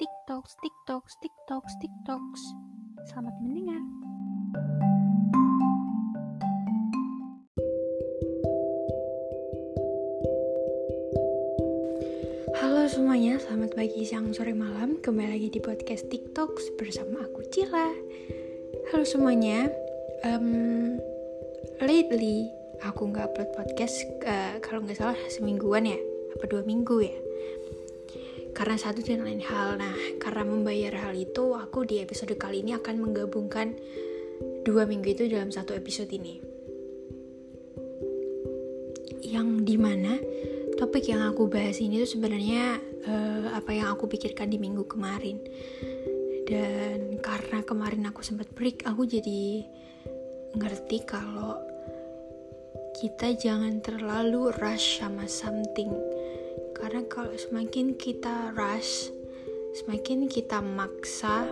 TikToks, TikToks, TikToks, TikToks. Selamat mendengar. Halo semuanya, selamat pagi, siang, sore, malam. Kembali lagi di podcast TikToks bersama aku Cila. Halo semuanya. Um, lately aku nggak upload podcast uh, kalau nggak salah semingguan ya, apa dua minggu ya karena satu dan lain hal. Nah, karena membayar hal itu, aku di episode kali ini akan menggabungkan dua minggu itu dalam satu episode ini. Yang di mana topik yang aku bahas ini tuh sebenarnya uh, apa yang aku pikirkan di minggu kemarin. Dan karena kemarin aku sempat break, aku jadi ngerti kalau kita jangan terlalu rush sama something karena kalau semakin kita rush semakin kita maksa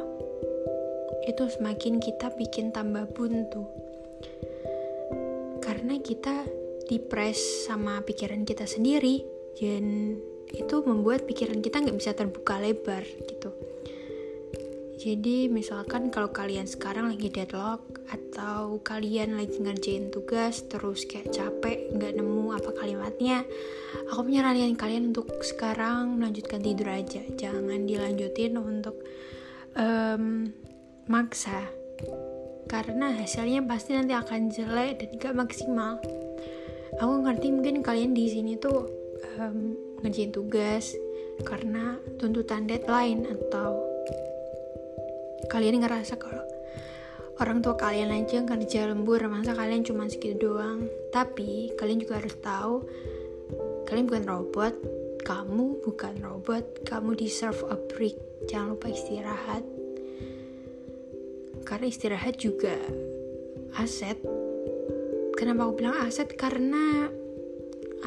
itu semakin kita bikin tambah buntu. Karena kita dipres sama pikiran kita sendiri dan itu membuat pikiran kita nggak bisa terbuka lebar gitu jadi misalkan kalau kalian sekarang lagi deadlock atau kalian lagi ngerjain tugas terus kayak capek nggak nemu apa kalimatnya, aku menyarankan kalian untuk sekarang melanjutkan tidur aja, jangan dilanjutin untuk um, maksa karena hasilnya pasti nanti akan jelek dan gak maksimal. Aku ngerti mungkin kalian di sini tuh um, ngerjain tugas karena tuntutan deadline atau kalian ngerasa kalau orang tua kalian aja kerja lembur masa kalian cuma segitu doang? Tapi kalian juga harus tahu kalian bukan robot kamu bukan robot kamu deserve a break. Jangan lupa istirahat. Karena istirahat juga aset. Kenapa aku bilang aset? Karena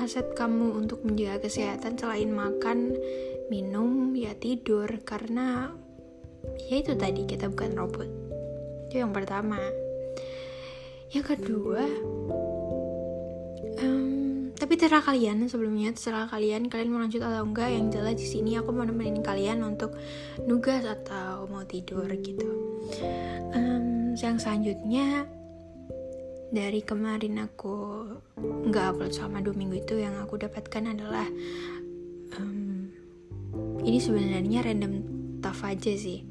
aset kamu untuk menjaga kesehatan selain makan minum ya tidur. Karena ya itu tadi kita bukan robot. Itu yang pertama. Yang kedua um, tapi terserah kalian sebelumnya terserah kalian kalian mau lanjut atau enggak. Yang jelas di sini aku mau nemenin kalian untuk nugas atau mau tidur gitu. Um, yang selanjutnya dari kemarin aku nggak upload selama dua minggu itu yang aku dapatkan adalah um, ini sebenarnya random tough aja sih.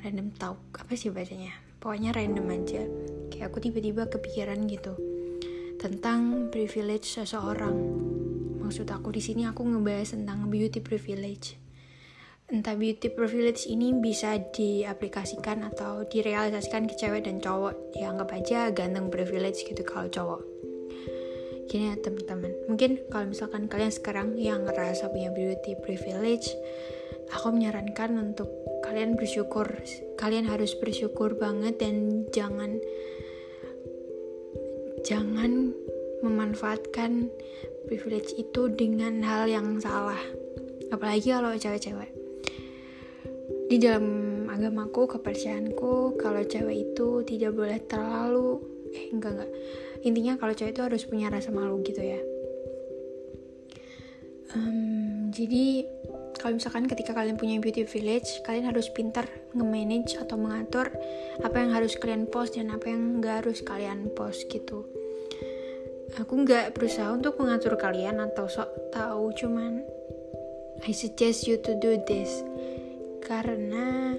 Random talk apa sih bacanya? Pokoknya random aja. Kayak aku tiba-tiba kepikiran gitu tentang privilege seseorang. Maksud aku di sini aku ngebahas tentang beauty privilege. Entah beauty privilege ini bisa diaplikasikan atau direalisasikan ke cewek dan cowok. Ya anggap aja ganteng privilege gitu kalau cowok. Gini ya teman-teman. Mungkin kalau misalkan kalian sekarang yang ngerasa punya beauty privilege aku menyarankan untuk kalian bersyukur. Kalian harus bersyukur banget dan jangan jangan memanfaatkan privilege itu dengan hal yang salah. Apalagi kalau cewek-cewek. Di dalam agamaku kepercayaanku kalau cewek itu tidak boleh terlalu eh enggak enggak. Intinya kalau cewek itu harus punya rasa malu gitu ya. Um, jadi kalau misalkan ketika kalian punya beauty village kalian harus pintar nge-manage atau mengatur apa yang harus kalian post dan apa yang nggak harus kalian post gitu. Aku nggak berusaha untuk mengatur kalian atau sok tahu cuman I suggest you to do this. Karena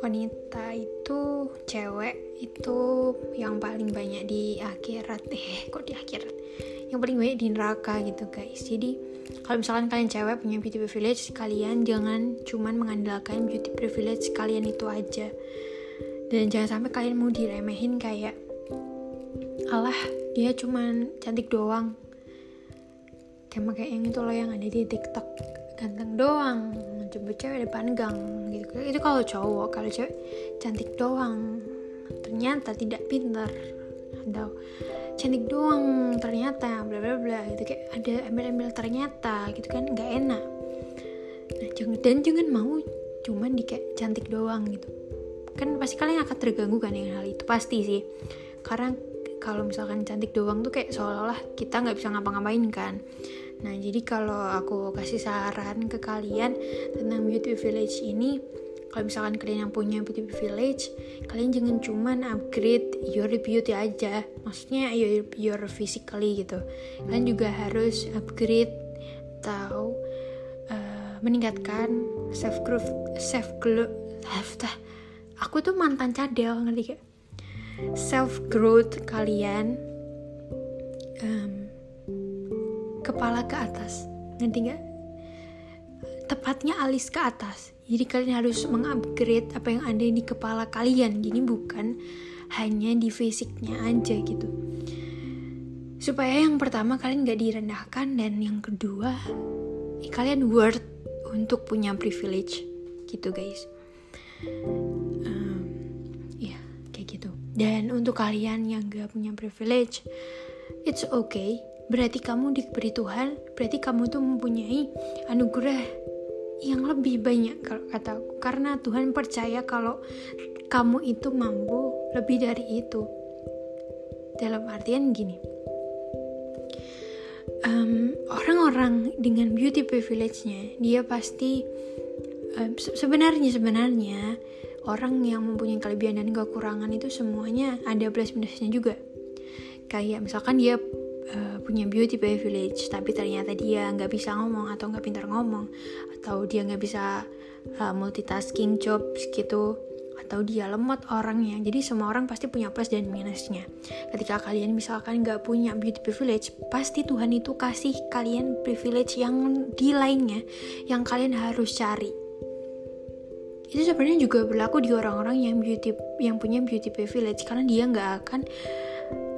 wanita itu cewek itu yang paling banyak di akhirat. Eh kok di akhirat? Yang paling banyak di neraka gitu guys. Jadi kalau misalkan kalian cewek punya beauty privilege kalian jangan cuman mengandalkan beauty privilege kalian itu aja. Dan jangan sampai kalian mau diremehin kayak Allah dia cuman cantik doang. Kayak kayak yang itu loh yang ada di tiktok. Ganteng doang coba cewek depan gang gitu. Itu kalau cowok kalau cewek cantik doang. Ternyata tidak pintar. Atau cantik doang ternyata bla bla bla gitu. Kayak ada ambil-ambil ternyata gitu kan nggak enak. Nah jangan dan jangan mau cuman di kayak cantik doang gitu. Kan pasti kalian akan terganggu kan dengan hal itu pasti sih. Karena kalau misalkan cantik doang tuh kayak seolah-olah kita nggak bisa ngapa-ngapain kan. Nah, jadi kalau aku kasih saran ke kalian tentang beauty village ini, kalau misalkan kalian yang punya beauty village, kalian jangan cuman upgrade your beauty aja. Maksudnya your, your physically gitu. Kalian juga harus upgrade atau uh, meningkatkan self growth, self growth, aku tuh mantan cadel ngerti gak? Self growth kalian um, kepala ke atas ngerti nggak tepatnya alis ke atas jadi kalian harus mengupgrade apa yang ada di kepala kalian. Jadi bukan hanya di fisiknya aja gitu. Supaya yang pertama kalian gak direndahkan dan yang kedua kalian worth untuk punya privilege gitu guys. Um, ya kayak gitu. Dan untuk kalian yang gak punya privilege it's okay. Berarti kamu diberi Tuhan, berarti kamu tuh mempunyai anugerah yang lebih banyak kalau kataku karena Tuhan percaya kalau kamu itu mampu lebih dari itu. Dalam artian gini. Orang orang-orang dengan beauty privilege-nya dia pasti um, sebenarnya sebenarnya orang yang mempunyai kelebihan dan kekurangan itu semuanya ada plus minusnya juga. Kayak misalkan dia uh, punya beauty privilege tapi ternyata dia nggak bisa ngomong atau nggak pintar ngomong atau dia nggak bisa uh, multitasking job gitu atau dia lemot orangnya. Jadi semua orang pasti punya plus dan minusnya. Ketika kalian misalkan nggak punya beauty privilege pasti Tuhan itu kasih kalian privilege yang di lainnya yang kalian harus cari. Itu sebenarnya juga berlaku di orang-orang yang beauty yang punya beauty privilege karena dia nggak akan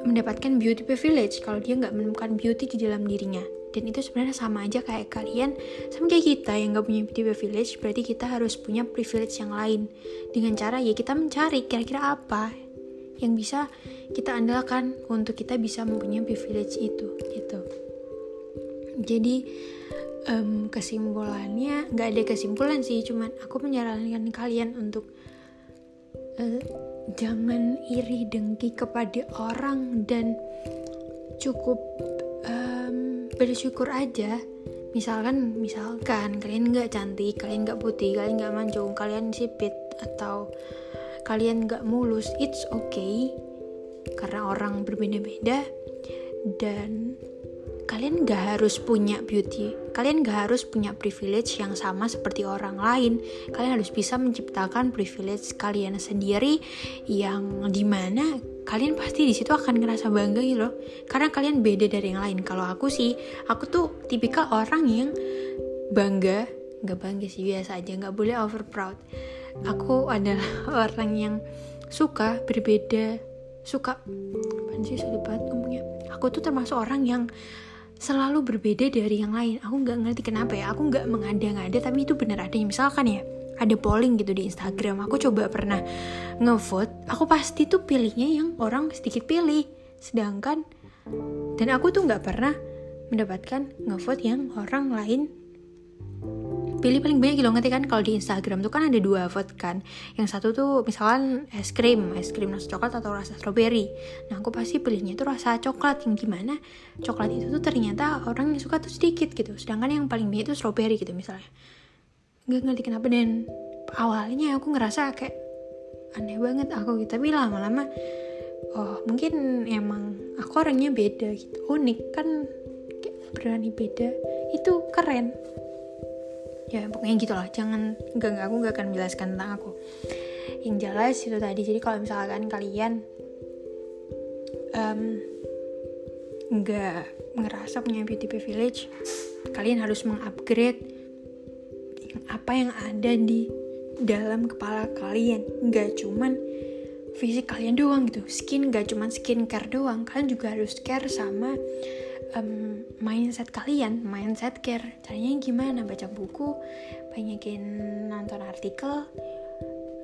mendapatkan beauty privilege kalau dia nggak menemukan beauty di dalam dirinya. Dan itu sebenarnya sama aja kayak kalian. Sama kayak kita yang nggak punya beauty privilege berarti kita harus punya privilege yang lain. Dengan cara ya kita mencari kira-kira apa yang bisa kita andalkan untuk kita bisa mempunyai privilege itu gitu. Jadi um, kesimpulannya nggak ada kesimpulan sih cuman aku menyarankan kalian untuk uh, jangan iri dengki kepada orang dan cukup um, bersyukur aja. Misalkan misalkan kalian nggak cantik kalian nggak putih kalian nggak mancung kalian sipit atau kalian nggak mulus it's okay. Karena orang berbeda-beda dan kalian gak harus punya beauty. Kalian gak harus punya privilege yang sama seperti orang lain. Kalian harus bisa menciptakan privilege kalian sendiri yang di mana kalian pasti di situ akan ngerasa bangga gitu loh. Karena kalian beda dari yang lain. Kalau aku sih aku tuh tipikal orang yang bangga. Nggak bangga sih biasa aja. Nggak boleh over proud. Aku adalah orang yang suka berbeda. Suka apa sih? Sulit banget ngomongnya. Aku tuh termasuk orang yang selalu berbeda dari yang lain. Aku nggak ngerti kenapa ya. Aku nggak mengada-ngada tapi itu bener. Adanya misalkan ya ada polling gitu di Instagram. Aku coba pernah ngevote aku pasti tuh pilihnya yang orang sedikit pilih. Sedangkan dan aku tuh nggak pernah mendapatkan ngevote yang orang lain pilih paling banyak gitu ngerti kan? Kalau di Instagram tuh kan ada dua vote kan. Yang satu tuh misalkan es krim es krim rasa coklat atau rasa strawberry. Nah aku pasti pilihnya tuh rasa coklat yang gimana? Coklat itu tuh ternyata orang yang suka tuh sedikit gitu. Sedangkan yang paling banyak itu strawberry gitu misalnya. Nggak ngerti kenapa dan awalnya aku ngerasa kayak aneh banget aku gitu. Tapi lama-lama oh mungkin emang aku orangnya beda gitu. Unik kan berani beda. Itu keren ya pokoknya gitulah. Jangan enggak enggak aku nggak akan menjelaskan tentang aku. Yang jelas itu tadi. Jadi kalau misalkan kalian um, nggak ngerasa punya beauty privilege kalian harus mengupgrade apa yang ada di dalam kepala kalian. Nggak cuman fisik kalian doang gitu. Skin gak cuman skincare doang. Kalian juga harus care sama um, mindset kalian mindset care. Caranya gimana? Baca buku banyakin nonton artikel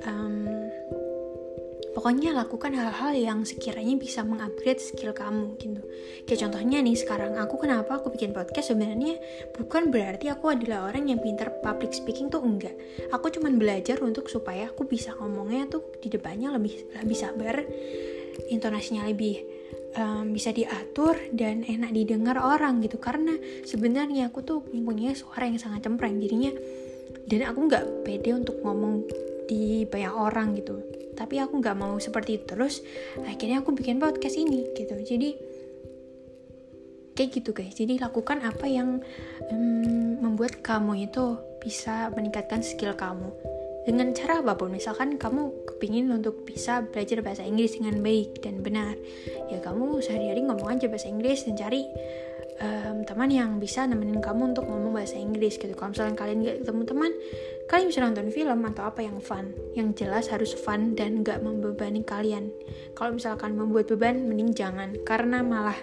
um, pokoknya lakukan hal-hal yang sekiranya bisa mengupgrade skill kamu gitu. Kayak contohnya nih sekarang aku kenapa aku bikin podcast? Sebenarnya bukan berarti aku adalah orang yang pintar public speaking tuh enggak. Aku cuman belajar untuk supaya aku bisa ngomongnya tuh di depannya lebih lebih sabar intonasinya lebih um, bisa diatur dan enak didengar orang gitu. Karena sebenarnya aku tuh mempunyai suara yang sangat cempreng. Jadinya dan aku nggak pede untuk ngomong di banyak orang gitu. Tapi aku nggak mau seperti itu. Terus akhirnya aku bikin podcast ini gitu. Jadi kayak gitu guys. Jadi lakukan apa yang um, membuat kamu itu bisa meningkatkan skill kamu dengan cara apa pun misalkan kamu kepingin untuk bisa belajar bahasa Inggris dengan baik dan benar ya kamu sehari-hari ngomong aja bahasa Inggris dan cari um, teman yang bisa nemenin kamu untuk ngomong bahasa Inggris gitu. Kalau misalkan kalian gak ketemu teman kalian bisa nonton film atau apa yang fun yang jelas harus fun dan gak membebani kalian. Kalau misalkan membuat beban mending jangan karena malah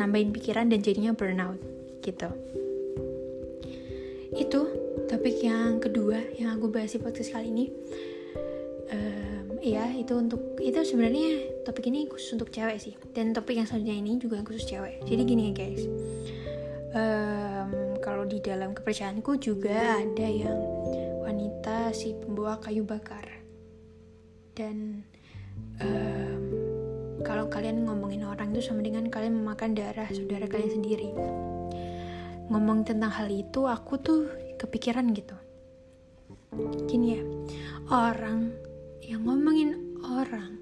nambahin pikiran dan jadinya burnout gitu. Itu topik yang kedua yang aku bahas di podcast kali ini um, ya itu untuk itu sebenarnya topik ini khusus untuk cewek sih. Dan topik yang selanjutnya ini juga khusus cewek. Jadi gini ya guys. Um, kalau di dalam kepercayaanku juga ada yang wanita si pembawa kayu bakar. Dan um, kalau kalian ngomongin orang itu sama dengan kalian memakan darah saudara kalian sendiri. Ngomong tentang hal itu aku tuh kepikiran gitu. Gini ya orang yang ngomongin orang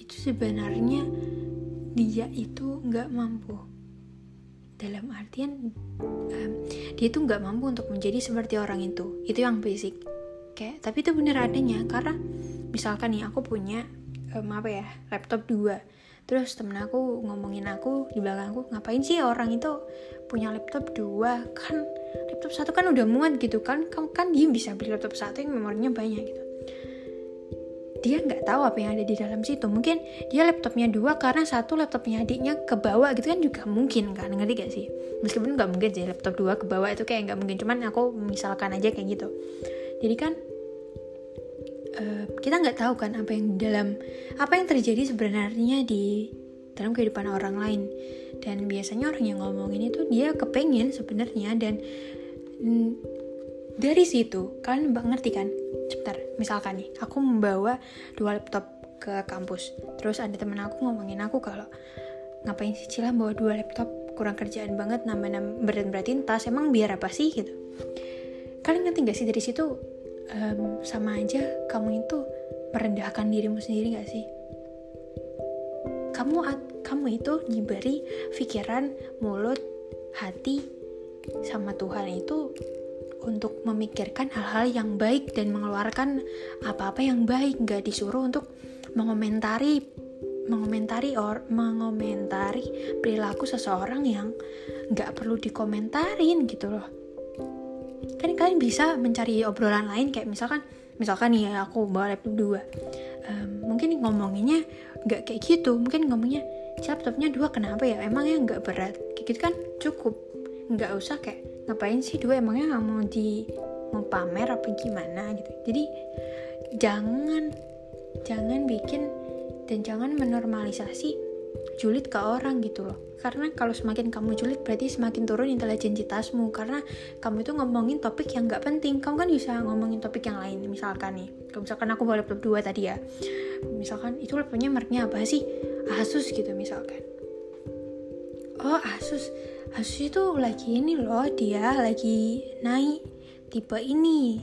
itu sebenarnya dia itu nggak mampu. Dalam artian um, dia itu nggak mampu untuk menjadi seperti orang itu. Itu yang basic. Kayak tapi itu bener adanya karena misalkan nih aku punya um, apa ya laptop dua. Terus temen aku ngomongin aku di belakangku ngapain sih orang itu punya laptop dua? Kan laptop satu kan udah muat gitu kan kamu kan dia bisa beli laptop satu yang memorinya banyak gitu. Dia nggak tahu apa yang ada di dalam situ. Mungkin dia laptopnya dua karena satu laptopnya adiknya ke bawah gitu kan juga mungkin kan ngerti gak sih? Meskipun nggak mungkin sih laptop dua ke bawah itu kayak nggak mungkin. Cuman aku misalkan aja kayak gitu. Jadi kan uh, kita nggak tahu kan apa yang dalam apa yang terjadi sebenarnya di dalam kehidupan orang lain. Dan biasanya orang yang ngomongin itu dia kepengen sebenarnya dan dari situ kalian ngerti kan? Sebentar misalkan nih aku membawa dua laptop ke kampus. Terus ada temen aku ngomongin aku kalau ngapain sih Cila bawa dua laptop? Kurang kerjaan banget nambah berat beratin tas emang biar apa sih? Gitu. Kalian ngerti gak sih dari situ um, sama aja kamu itu merendahkan dirimu sendiri gak sih? Kamu kamu itu diberi pikiran, mulut, hati sama Tuhan itu untuk memikirkan hal-hal yang baik dan mengeluarkan apa-apa yang baik. Gak disuruh untuk mengomentari mengomentari or mengomentari perilaku seseorang yang nggak perlu dikomentarin gitu loh. Kan kalian bisa mencari obrolan lain kayak misalkan misalkan nih aku bawa laptop dua. Um, mungkin ngomonginnya nggak kayak gitu. Mungkin ngomongnya laptopnya dua kenapa ya? Emangnya nggak berat? Kayak gitu kan cukup nggak usah kayak ngapain sih? Dua emangnya nggak mau di mau pamer apa gimana? Gitu. Jadi jangan jangan bikin dan jangan menormalisasi julid ke orang gitu loh. Karena kalau semakin kamu julid berarti semakin turun intelijensitasmu. Karena kamu itu ngomongin topik yang nggak penting. Kamu kan bisa ngomongin topik yang lain misalkan nih. Kalau misalkan aku bawa laptop dua tadi ya. Misalkan itu laptopnya mereknya apa sih? Asus gitu misalkan. Oh Asus Asus itu lagi ini loh dia lagi naik tipe ini.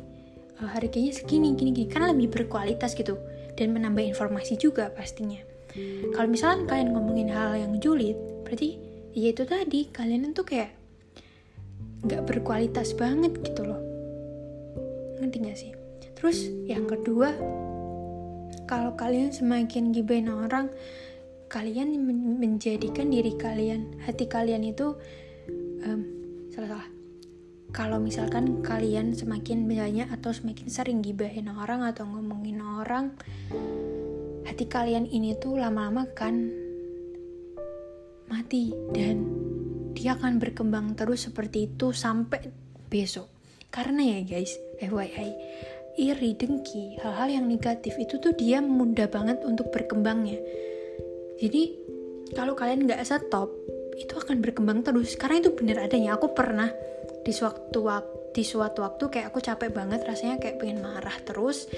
Uh, harganya segini gini gini. Kan lebih berkualitas gitu dan menambah informasi juga pastinya. Kalau misalkan kalian ngomongin hal yang julid berarti ya itu tadi kalian tuh kayak nggak berkualitas banget gitu loh. Ngerti gak sih? Terus yang kedua kalau kalian semakin gibain orang kalian menjadikan diri kalian hati kalian itu um, salah salah kalau misalkan kalian semakin banyak atau semakin sering gibahin orang atau ngomongin orang hati kalian ini tuh lama-lama kan mati dan dia akan berkembang terus seperti itu sampai besok. Karena ya guys, FYI, iri, dengki, hal-hal yang negatif itu tuh dia mudah banget untuk berkembangnya. Jadi kalau kalian nggak stop, itu akan berkembang terus. Karena itu bener adanya. Aku pernah di suatu waktu di suatu waktu kayak aku capek banget rasanya kayak pengen marah terus.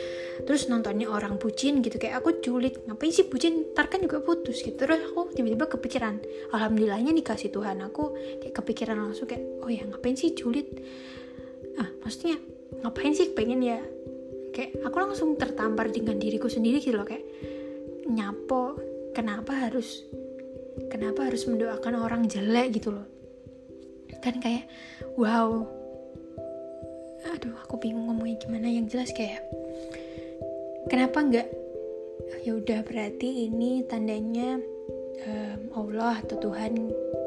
Terus nontonnya orang bucin gitu. Kayak aku julid ngapain sih bucin? Ntar kan juga putus gitu. Terus aku tiba-tiba kepikiran. Alhamdulillahnya dikasih Tuhan aku kayak kepikiran langsung kayak oh ya ngapain sih julid? Ah maksudnya ngapain sih pengen ya? Kayak aku langsung tertampar dengan diriku sendiri gitu loh. Kayak nyapo kenapa harus kenapa harus mendoakan orang jelek gitu loh. Kan kayak wow. Aduh aku bingung ngomongnya gimana. Yang jelas kayak kenapa nggak ya udah berarti ini tandanya um, Allah atau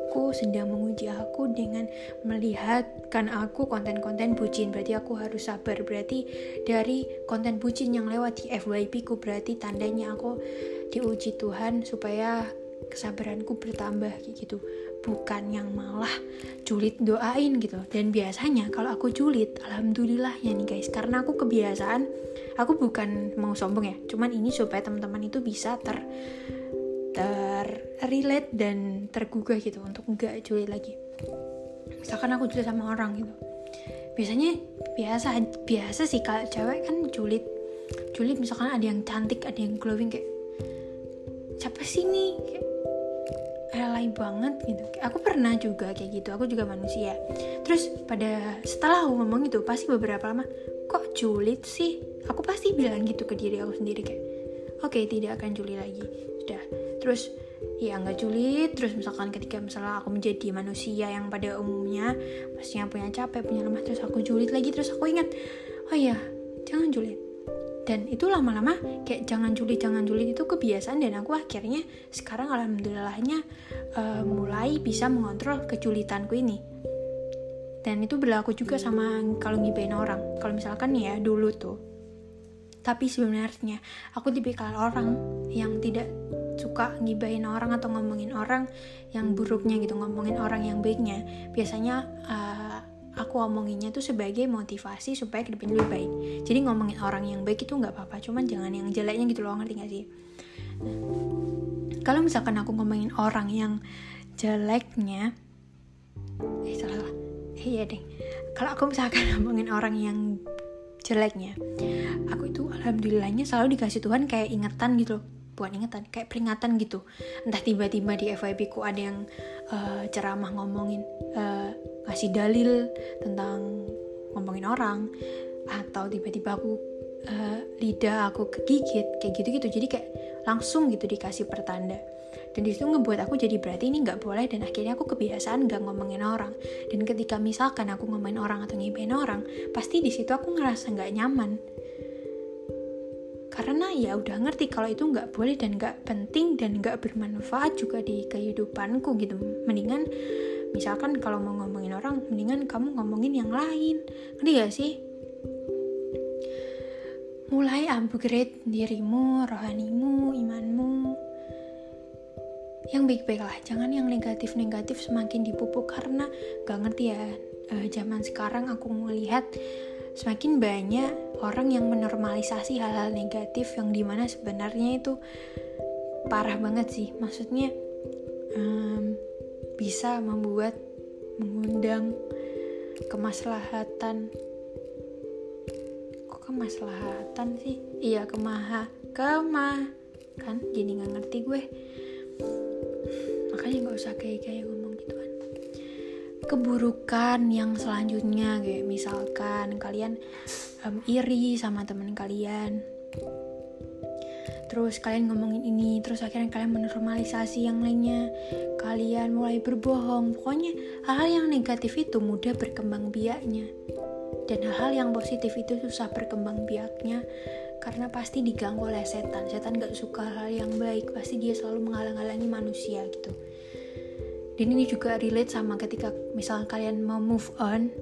Tuhanku sedang menguji aku dengan melihat kan aku konten-konten bucin. Berarti aku harus sabar. Berarti dari konten bucin yang lewat di FYP ku berarti tandanya aku diuji Tuhan supaya kesabaranku bertambah gitu. Bukan yang malah julid doain gitu. Dan biasanya kalau aku julid alhamdulillah ya nih guys. Karena aku kebiasaan aku bukan mau sombong ya. Cuman ini supaya teman-teman itu bisa ter relate dan tergugah gitu untuk enggak julid lagi. Misalkan aku julid sama orang gitu. Biasanya biasa biasa sih kalau cewek kan julid. Julid misalkan ada yang cantik ada yang glowing kayak siapa sih nih kayak alay banget gitu. Aku pernah juga kayak gitu aku juga manusia. Terus pada setelah aku ngomong itu pasti beberapa lama kok julid sih? Aku pasti bilang gitu ke diri aku sendiri kayak oke okay, tidak akan julid lagi. Sudah. Terus ya nggak julid. Terus misalkan ketika misalnya aku menjadi manusia yang pada umumnya pastinya punya capek punya lemah terus aku julid lagi terus aku ingat oh iya jangan julid. Dan itu lama-lama kayak jangan julid jangan julid itu kebiasaan dan aku akhirnya sekarang alhamdulillahnya uh, mulai bisa mengontrol kejulitanku ini. Dan itu berlaku juga sama kalau ngibain orang. Kalau misalkan ya dulu tuh. Tapi sebenarnya aku tipikal orang yang tidak suka ngibahin orang atau ngomongin orang yang buruknya gitu ngomongin orang yang baiknya. Biasanya uh, aku ngomonginnya tuh sebagai motivasi supaya ke depannya lebih baik. Jadi ngomongin orang yang baik itu nggak apa-apa cuman jangan yang jeleknya gitu loh ngerti gak sih? Kalau misalkan aku ngomongin orang yang jeleknya eh salah. Lah eh, iya deh. Kalau aku misalkan ngomongin orang yang jeleknya aku itu alhamdulillahnya selalu dikasih Tuhan kayak ingetan gitu bukan ingetan kayak peringatan gitu. Entah tiba-tiba di FYP ku ada yang uh, ceramah ngomongin uh, ngasih dalil tentang ngomongin orang atau tiba-tiba aku uh, lidah aku kegigit kayak gitu-gitu. Jadi kayak langsung gitu dikasih pertanda. Dan di situ ngebuat aku jadi berarti ini nggak boleh dan akhirnya aku kebiasaan nggak ngomongin orang. Dan ketika misalkan aku ngomongin orang atau ngibain orang pasti di situ aku ngerasa nggak nyaman karena ya udah ngerti kalau itu nggak boleh dan nggak penting dan nggak bermanfaat juga di kehidupanku gitu. Mendingan misalkan kalau mau ngomongin orang mendingan kamu ngomongin yang lain. Ngerti gak sih? Mulai upgrade dirimu rohanimu imanmu. Yang baik-baik lah jangan yang negatif-negatif semakin dipupuk. Karena gak ngerti ya uh, zaman sekarang aku melihat semakin banyak orang yang menormalisasi hal-hal negatif yang di mana sebenarnya itu parah banget sih. Maksudnya um, bisa membuat mengundang kemaslahatan. Kok kemaslahatan sih? Iya kemaha kemah kan? Jadi nggak ngerti gue. Makanya nggak usah kayak kayak keburukan yang selanjutnya kayak misalkan kalian um, iri sama temen kalian. Terus kalian ngomongin ini terus akhirnya kalian menormalisasi yang lainnya. Kalian mulai berbohong. Pokoknya hal-hal yang negatif itu mudah berkembang biaknya. Dan hal-hal yang positif itu susah berkembang biaknya. Karena pasti diganggu oleh setan. Setan gak suka hal yang baik. Pasti dia selalu menghalang-halangi manusia gitu dan ini juga relate sama ketika misalnya kalian mau move on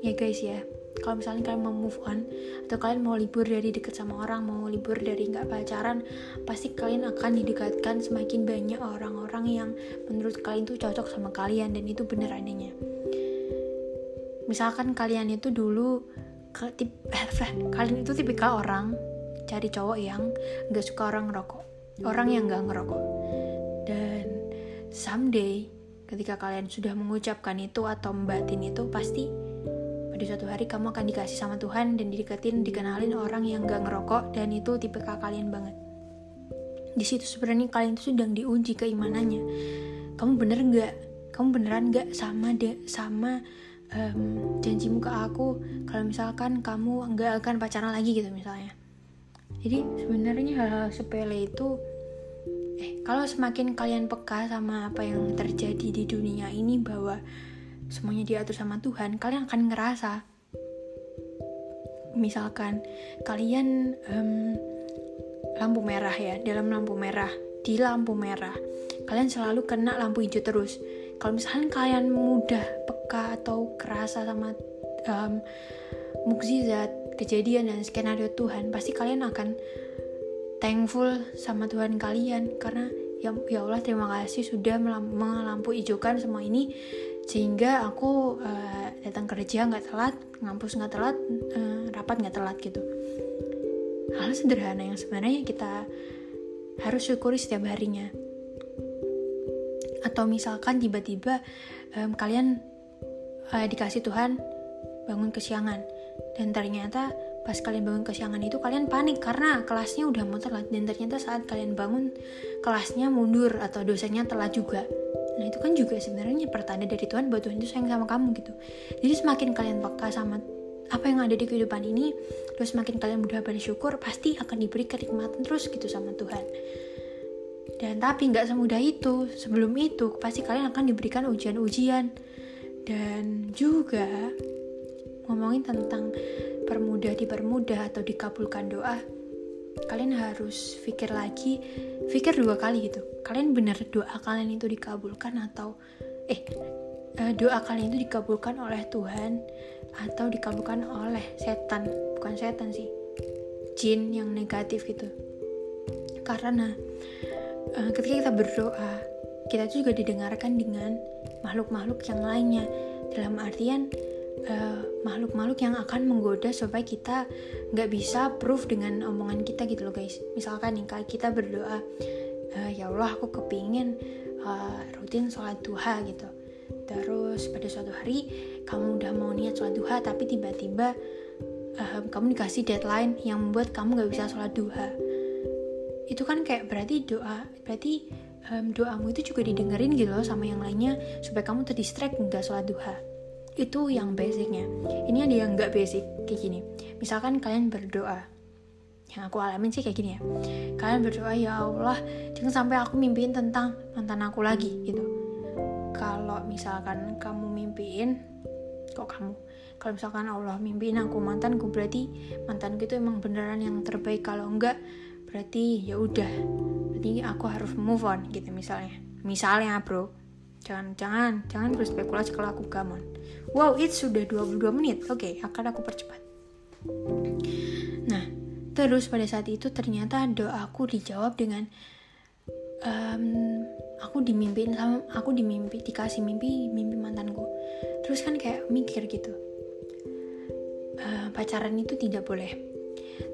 ya guys ya. Kalau misalnya kalian mau move on atau kalian mau libur dari deket sama orang mau libur dari nggak pacaran pasti kalian akan didekatkan semakin banyak orang-orang yang menurut kalian tuh cocok sama kalian dan itu bener adanya misalkan kalian itu dulu tip, kalian itu tipikal orang cari cowok yang nggak suka orang ngerokok orang yang nggak ngerokok. Dan someday ketika kalian sudah mengucapkan itu atau membatin itu pasti pada suatu hari kamu akan dikasih sama Tuhan dan dideketin dikenalin orang yang gak ngerokok dan itu tipe kalian banget. Di situ sebenarnya kalian itu sedang diuji keimanannya. Kamu bener nggak? Kamu beneran nggak sama de sama um, janjimu ke aku? Kalau misalkan kamu nggak akan pacaran lagi gitu misalnya. Jadi sebenarnya hal-hal sepele itu kalau semakin kalian peka sama apa yang terjadi di dunia ini bahwa semuanya diatur sama Tuhan kalian akan ngerasa misalkan kalian um, lampu merah ya dalam lampu merah di lampu merah kalian selalu kena lampu hijau terus. Kalau misalkan kalian mudah peka atau kerasa sama um, mukjizat kejadian dan skenario Tuhan pasti kalian akan thankful sama Tuhan kalian karena ya, ya Allah terima kasih sudah melampu hijaukan semua ini sehingga aku uh, datang kerja nggak telat ngampus nggak telat uh, rapat nggak telat gitu. Hal sederhana yang sebenarnya kita harus syukuri setiap harinya. Atau misalkan tiba-tiba um, kalian uh, dikasih Tuhan bangun kesiangan dan ternyata pas kalian bangun kesiangan itu kalian panik karena kelasnya udah mau telat dan ternyata saat kalian bangun kelasnya mundur atau dosanya telat juga. Nah itu kan juga sebenarnya pertanda dari Tuhan bahwa Tuhan itu sayang sama kamu gitu. Jadi semakin kalian peka sama apa yang ada di kehidupan ini terus semakin kalian mudah bersyukur pasti akan diberi kenikmatan terus gitu sama Tuhan. Dan tapi nggak semudah itu. Sebelum itu pasti kalian akan diberikan ujian-ujian. Dan juga ngomongin tentang permudah dipermudah atau dikabulkan doa kalian harus pikir lagi pikir dua kali gitu. Kalian benar doa kalian itu dikabulkan atau eh, eh doa kalian itu dikabulkan oleh Tuhan atau dikabulkan oleh setan. Bukan setan sih jin yang negatif gitu. Karena uh, ketika kita berdoa kita juga didengarkan dengan makhluk-makhluk yang lainnya. Dalam artian Eh, makhluk-makhluk uh, yang akan menggoda supaya kita nggak bisa proof dengan omongan kita gitu loh guys. Misalkan nih kayak kita berdoa uh, ya Allah aku kepingin uh, rutin sholat duha gitu. Terus pada suatu hari kamu udah mau niat sholat duha tapi tiba-tiba uh, kamu dikasih deadline yang membuat kamu nggak bisa sholat duha. Itu kan kayak berarti doa berarti um, doamu itu juga didengerin gitu loh sama yang lainnya supaya kamu terdistract nggak sholat duha itu yang basicnya. Ini ada yang nggak basic kayak gini. Misalkan kalian berdoa. Yang aku alamin sih kayak gini ya. Kalian berdoa ya Allah jangan sampai aku mimpiin tentang mantan aku lagi gitu. Kalau misalkan kamu mimpiin kok kamu? Kalau misalkan Allah mimpiin aku mantanku berarti mantanku itu emang beneran yang terbaik. Kalau enggak berarti ya udah. Berarti aku harus move on gitu misalnya. Misalnya bro jangan jangan jangan berspekulasi kalau aku gamon. Wow it sudah 22 menit. Oke okay, akan aku percepat. Nah terus pada saat itu ternyata doaku dijawab dengan um, aku dimimpiin sama aku dimimpi dikasih mimpi mimpi mantanku. Terus kan kayak mikir gitu. Uh, pacaran itu tidak boleh.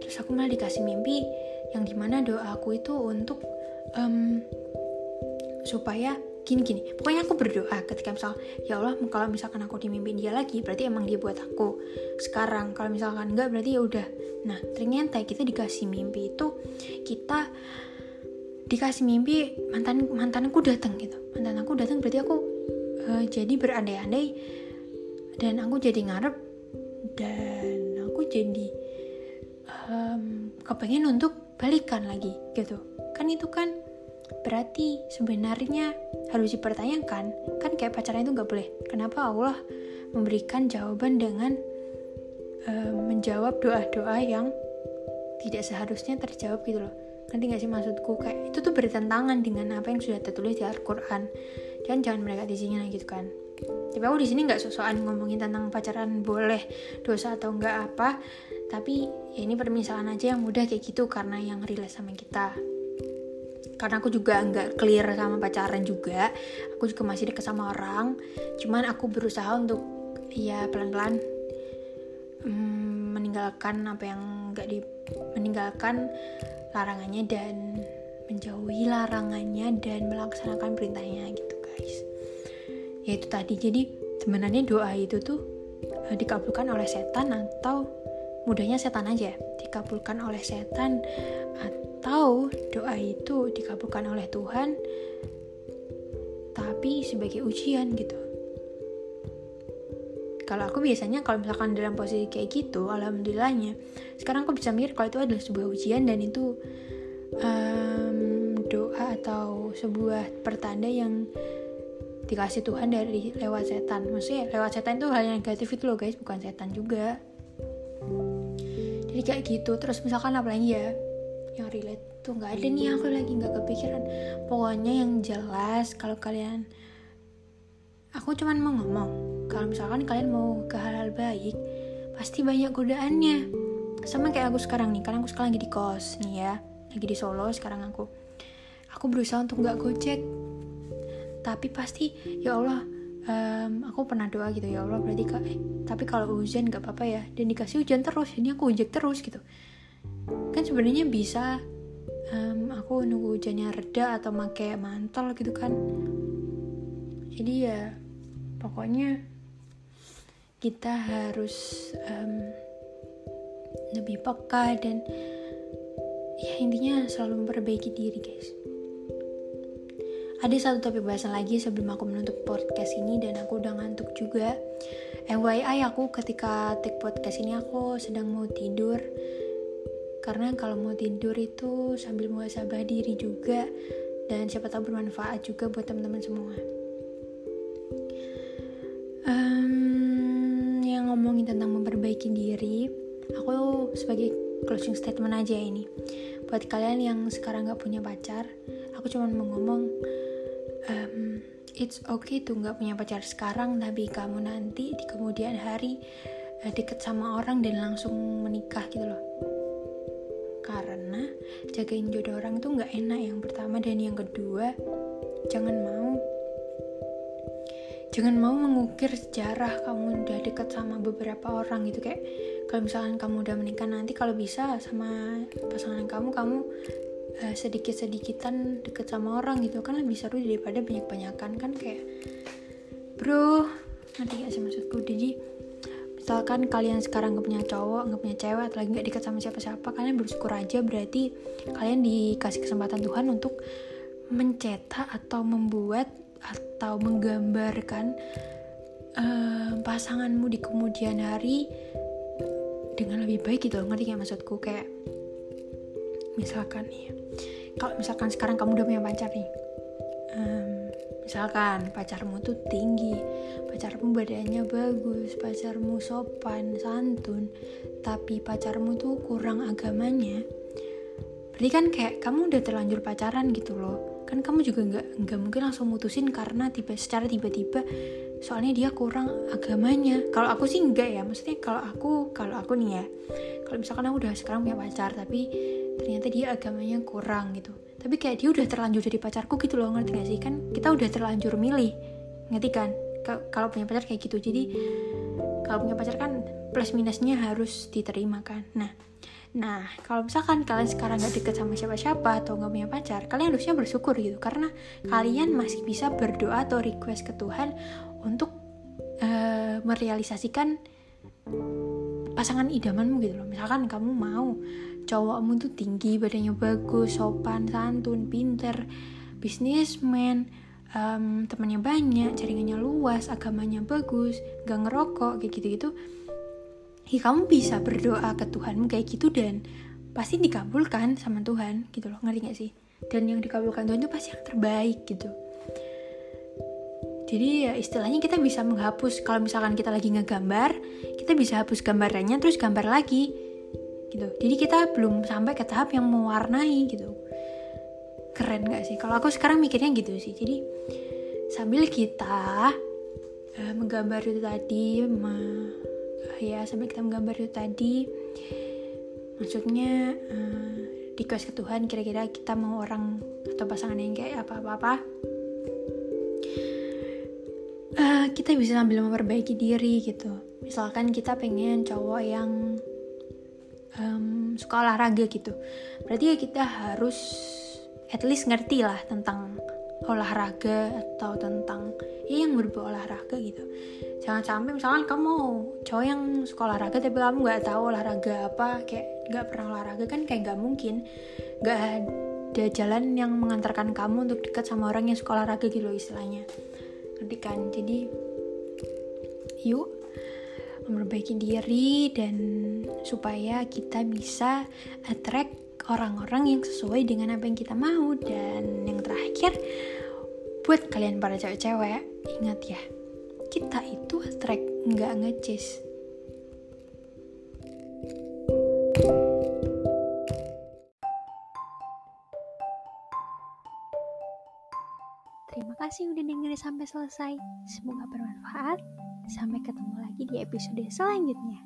Terus aku malah dikasih mimpi yang di mana doaku itu untuk um, supaya gini gini. Pokoknya aku berdoa ketika misal ya Allah kalau misalkan aku dimimpin dia lagi berarti emang dia buat aku. Sekarang kalau misalkan enggak berarti ya udah. Nah ternyata kita dikasih mimpi itu kita dikasih mimpi mantan mantanku datang gitu. Mantan aku datang berarti aku uh, jadi berandai-andai dan aku jadi ngarep dan aku jadi um, kepengen untuk balikan lagi gitu. Kan itu kan berarti sebenarnya harus dipertanyakan. Kan kayak pacaran itu nggak boleh. Kenapa Allah memberikan jawaban dengan uh, menjawab doa-doa yang tidak seharusnya terjawab gitu loh? Nanti gak sih maksudku? Kayak itu tuh bertentangan dengan apa yang sudah tertulis di Al-Quran. Dan jangan mereka di sini gitu kan. Tapi aku di sini nggak sosokan ngomongin tentang pacaran boleh dosa atau enggak apa. Tapi ya ini permisalan aja yang mudah kayak gitu karena yang relate sama kita karena aku juga nggak clear sama pacaran juga. Aku juga masih deket sama orang. Cuman aku berusaha untuk ya pelan-pelan hmm, meninggalkan apa yang nggak di meninggalkan larangannya dan menjauhi larangannya dan melaksanakan perintahnya gitu guys. Ya itu tadi. Jadi sebenarnya doa itu tuh uh, dikabulkan oleh setan atau mudahnya setan aja dikabulkan oleh setan atau doa itu dikabulkan oleh Tuhan tapi sebagai ujian gitu. Kalau aku biasanya kalau misalkan dalam posisi kayak gitu alhamdulillahnya sekarang aku bisa mikir kalau itu adalah sebuah ujian dan itu um, doa atau sebuah pertanda yang dikasih Tuhan dari lewat setan. Maksudnya lewat setan itu hal yang negatif itu loh guys bukan setan juga. Jadi kayak gitu terus misalkan apa lagi ya yang relate tuh nggak ada nih aku lagi nggak kepikiran. Pokoknya yang jelas kalau kalian aku cuman mau ngomong kalau misalkan kalian mau ke hal-hal baik pasti banyak godaannya. Sama kayak aku sekarang nih karena aku sekarang lagi di kos nih ya lagi di Solo sekarang aku. Aku berusaha untuk nggak gojek. Tapi pasti ya Allah um, aku pernah doa gitu ya Allah berarti kak eh, tapi kalau hujan gak apa-apa ya dan dikasih hujan terus ini aku ojek terus gitu. Kan sebenarnya bisa um, aku nunggu hujannya reda atau pakai mantel gitu kan jadi ya pokoknya kita harus um, lebih peka dan ya intinya selalu memperbaiki diri guys ada satu topik bahasan lagi sebelum aku menutup podcast ini dan aku udah ngantuk juga. FYI aku ketika take podcast ini aku sedang mau tidur. Karena kalau mau tidur itu sambil muhasabah diri juga dan siapa tahu bermanfaat juga buat teman-teman semua. Um, yang ngomongin tentang memperbaiki diri, aku sebagai closing statement aja ini. Buat kalian yang sekarang gak punya pacar, aku cuma mau ngomong um, it's okay tuh nggak punya pacar sekarang tapi kamu nanti di kemudian hari uh, deket sama orang dan langsung menikah gitu loh karena jagain jodoh orang tuh nggak enak yang pertama dan yang kedua jangan mau. Jangan mau mengukir sejarah kamu udah deket sama beberapa orang gitu kayak kalau misalkan kamu udah menikah nanti kalau bisa sama pasangan kamu kamu uh, sedikit-sedikitan deket sama orang gitu kan lebih seru daripada banyak-banyakan kan kayak bro nanti gak sih maksudku? Jadi misalkan kalian sekarang gak punya cowok gak punya cewek atau lagi gak deket sama siapa-siapa kalian bersyukur aja berarti kalian dikasih kesempatan Tuhan untuk mencetak atau membuat atau menggambarkan uh, pasanganmu di kemudian hari dengan lebih baik gitu loh. Ngerti gak maksudku? Kayak misalkan nih kalau misalkan sekarang kamu udah punya pacar nih misalkan pacarmu tuh tinggi pacarmu badannya bagus pacarmu sopan santun tapi pacarmu tuh kurang agamanya. Berarti kan kayak kamu udah terlanjur pacaran gitu loh. Kan kamu juga nggak nggak mungkin langsung mutusin karena tiba secara tiba-tiba soalnya dia kurang agamanya. Kalau aku sih enggak ya maksudnya kalau aku kalau aku nih ya. Kalau misalkan aku udah sekarang punya pacar tapi ternyata dia agamanya kurang gitu tapi kayak dia udah terlanjur jadi pacarku gitu loh ngerti gak sih kan kita udah terlanjur milih ngerti kan kalau punya pacar kayak gitu jadi kalau punya pacar kan plus minusnya harus diterima kan nah Nah, kalau misalkan kalian sekarang gak deket sama siapa-siapa atau gak punya pacar, kalian harusnya bersyukur gitu. Karena kalian masih bisa berdoa atau request ke Tuhan untuk uh, merealisasikan pasangan idamanmu gitu loh. Misalkan kamu mau cowokmu tuh tinggi badannya bagus sopan santun pinter bisnismen um, temannya banyak jaringannya luas agamanya bagus gak ngerokok kayak gitu gitu ya kamu bisa berdoa ke Tuhanmu kayak gitu dan pasti dikabulkan sama Tuhan gitu loh. Ngerti gak sih? Dan yang dikabulkan Tuhan itu pasti yang terbaik gitu. Jadi ya istilahnya kita bisa menghapus. Kalau misalkan kita lagi ngegambar kita bisa hapus gambarannya terus gambar lagi gitu. Jadi kita belum sampai ke tahap yang mewarnai gitu. Keren gak sih? Kalau aku sekarang mikirnya gitu sih. Jadi sambil kita uh, menggambar itu tadi me, ya sambil kita menggambar itu tadi maksudnya uh, request ke Tuhan kira-kira kita mau orang atau pasangan yang kayak apa-apa uh, kita bisa sambil memperbaiki diri gitu. Misalkan kita pengen cowok yang um, suka olahraga gitu. Berarti ya kita harus at least ngerti lah tentang olahraga atau tentang ya yang berbau olahraga gitu. Jangan sampai misalkan kamu cowok yang suka olahraga tapi kamu nggak tahu olahraga apa kayak nggak pernah olahraga kan kayak nggak mungkin. Nggak ada jalan yang mengantarkan kamu untuk dekat sama orang yang suka olahraga gitu loh istilahnya. Nanti kan? Jadi yuk memperbaiki diri dan supaya kita bisa attract orang-orang yang sesuai dengan apa yang kita mau dan yang terakhir buat kalian para cewek-cewek ingat ya kita itu attract nggak ngecis Terima kasih udah dengerin sampai selesai. Semoga bermanfaat. Sampai ketemu lagi di episode selanjutnya.